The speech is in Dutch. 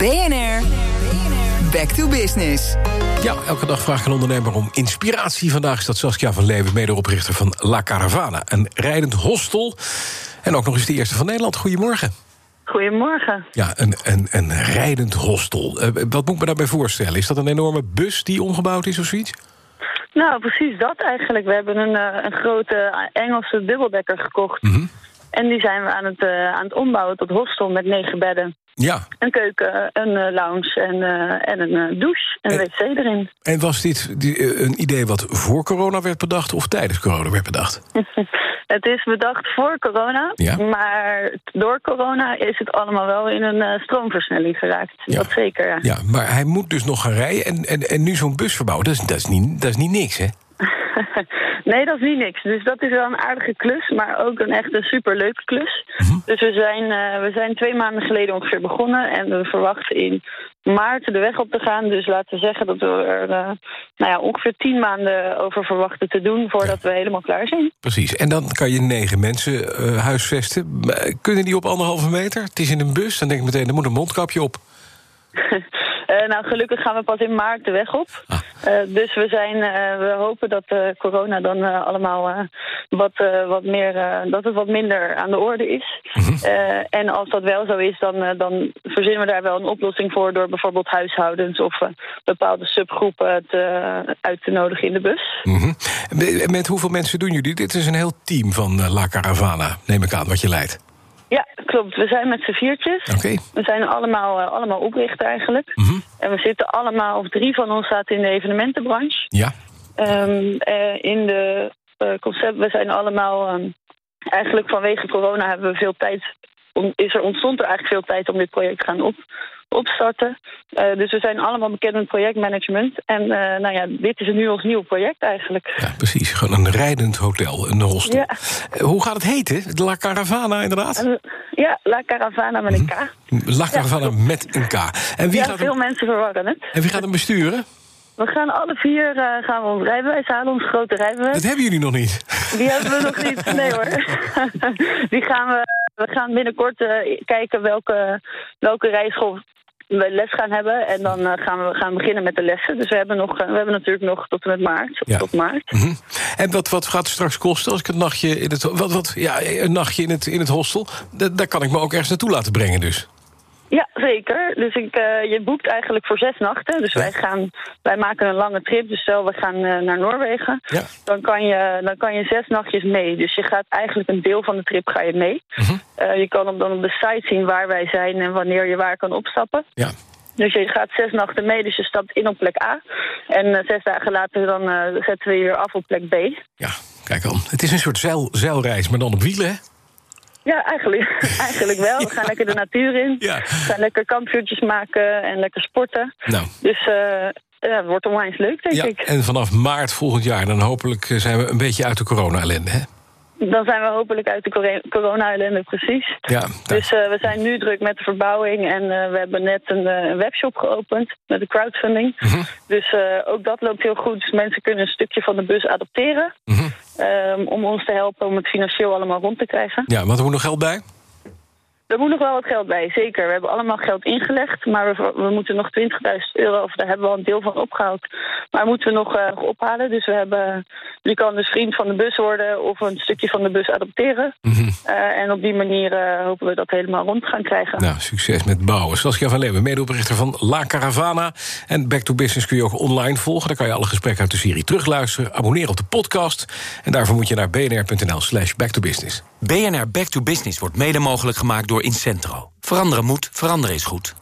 BNR, back to business. Ja, elke dag vraag ik een ondernemer om inspiratie. Vandaag is dat Saskia van Leeuwen, medeoprichter van La Caravana. Een rijdend hostel. En ook nog eens de eerste van Nederland. Goedemorgen. Goedemorgen. Ja, een, een, een rijdend hostel. Uh, wat moet ik me daarbij voorstellen? Is dat een enorme bus die omgebouwd is of zoiets? Nou, precies dat eigenlijk. We hebben een, uh, een grote Engelse dubbeldekker gekocht. Mm -hmm. En die zijn we aan het, uh, aan het ombouwen tot hostel met negen bedden. Ja. Een keuken, een uh, lounge en, uh, en een douche en een wc erin. En was dit die, een idee wat voor corona werd bedacht of tijdens corona werd bedacht? het is bedacht voor corona, ja. maar door corona is het allemaal wel in een stroomversnelling geraakt. Ja. Dat zeker, ja. Ja, maar hij moet dus nog gaan rijden en, en, en nu zo'n bus verbouwen. Dat is, dat, is niet, dat is niet niks, hè? nee, dat is niet niks. Dus dat is wel een aardige klus, maar ook een echt een superleuke klus. -hmm. Dus we zijn, uh, we zijn twee maanden geleden ongeveer begonnen en we verwachten in maart de weg op te gaan. Dus laten we zeggen dat we er uh, nou ja, ongeveer tien maanden over verwachten te doen voordat ja. we helemaal klaar zijn. Precies. En dan kan je negen mensen uh, huisvesten. Kunnen die op anderhalve meter? Het is in een bus. Dan denk ik meteen, er moet een mondkapje op. Uh, nou, gelukkig gaan we pas in maart de weg op. Ah. Uh, dus we, zijn, uh, we hopen dat corona dan allemaal wat, wat meer, dat het wat minder aan de orde is. Mm -hmm. en als dat wel zo is, dan, dan verzinnen we daar wel een oplossing voor door bijvoorbeeld huishoudens of bepaalde subgroepen te, uit te nodigen in de bus. Mm -hmm. Met hoeveel mensen doen jullie? Dit is een heel team van La Caravana, neem ik aan, wat je leidt. Klopt. We zijn met z'n viertjes. Okay. We zijn allemaal, uh, allemaal oprichter eigenlijk. Mm -hmm. En we zitten allemaal, of drie van ons zaten in de evenementenbranche. Ja. Um, uh, in de uh, concept, we zijn allemaal, um, eigenlijk vanwege corona hebben we veel tijd, om, is er, ontstond er eigenlijk veel tijd om dit project te gaan op, opstarten. Uh, dus we zijn allemaal bekend met projectmanagement. En uh, nou ja, dit is nu ons nieuw project eigenlijk. Ja, precies. Gewoon een rijdend hotel, een hostel. Ja. Uh, hoe gaat het heten? La Caravana, inderdaad? ja, La Caravana met een K. La Caravana ja. met een K. En wie ja, gaat veel hem... mensen verwarren het. En wie gaat hem besturen? We gaan alle vier uh, gaan we ons rijbewijs halen, ons grote rijbewijs. Dat hebben jullie nog niet? Die hebben we nog niet, nee hoor. Die gaan we, we gaan binnenkort uh, kijken welke, welke rijschool les gaan hebben. En dan uh, gaan we gaan beginnen met de lessen. Dus we hebben, nog, we hebben natuurlijk nog tot en met maart. Ja. Tot maart. Mm -hmm. En wat, wat gaat het straks kosten als ik een nachtje in het, wat, wat, ja, een nachtje in het, in het hostel... daar kan ik me ook ergens naartoe laten brengen dus. Ja, zeker. Dus ik, uh, je boekt eigenlijk voor zes nachten. Dus ja. wij, gaan, wij maken een lange trip. Dus stel, we gaan uh, naar Noorwegen. Ja. Dan, kan je, dan kan je zes nachtjes mee. Dus je gaat eigenlijk een deel van de trip ga je mee. -hmm. uh, je kan dan op de site zien waar wij zijn en wanneer je waar kan opstappen. Ja. Dus je gaat zes nachten mee, dus je stapt in op plek A. En zes dagen later dan zetten we je weer af op plek B. Ja, kijk dan. Het is een soort zeil, zeilreis, maar dan op wielen, hè? Ja, eigenlijk, eigenlijk wel. We gaan lekker de natuur in. Ja. We gaan lekker kampvuurtjes maken en lekker sporten. Nou. Dus uh, ja, het wordt onwijs leuk, denk ja, ik. En vanaf maart volgend jaar, dan hopelijk zijn we een beetje uit de corona-ellende, hè? Dan zijn we hopelijk uit de corona-ellende, precies. Ja, dus uh, we zijn nu druk met de verbouwing en uh, we hebben net een, uh, webshop geopend met de crowdfunding. Mm -hmm. Dus ook dat loopt heel goed. Dus mensen kunnen een stukje van de bus adopteren mm -hmm. Um, om ons te helpen om het financieel allemaal rond te krijgen. Ja, want er moet nog geld bij? Er moet nog wel wat geld bij, zeker. We hebben allemaal geld ingelegd, maar we, we moeten nog 20.000 euro, of daar hebben we al een deel van opgehaald. Maar moeten we nog, uh, nog ophalen. Dus we hebben, je kan dus vriend van de bus worden of een stukje van de bus adopteren. Mm -hmm. uh, en op die manier uh, hopen we dat helemaal rond te gaan krijgen. Nou, succes met bouwen. Saskia van Leeuwen, medeoprichter van La Caravana. En Back to Business kun je ook online volgen. Daar kan je alle gesprekken uit de serie terugluisteren. Abonneren op de podcast. En daarvoor moet je naar bnr.nl slash backtobusiness. BNR Back to Business wordt mede mogelijk gemaakt door Incentro. Veranderen moet, veranderen is goed.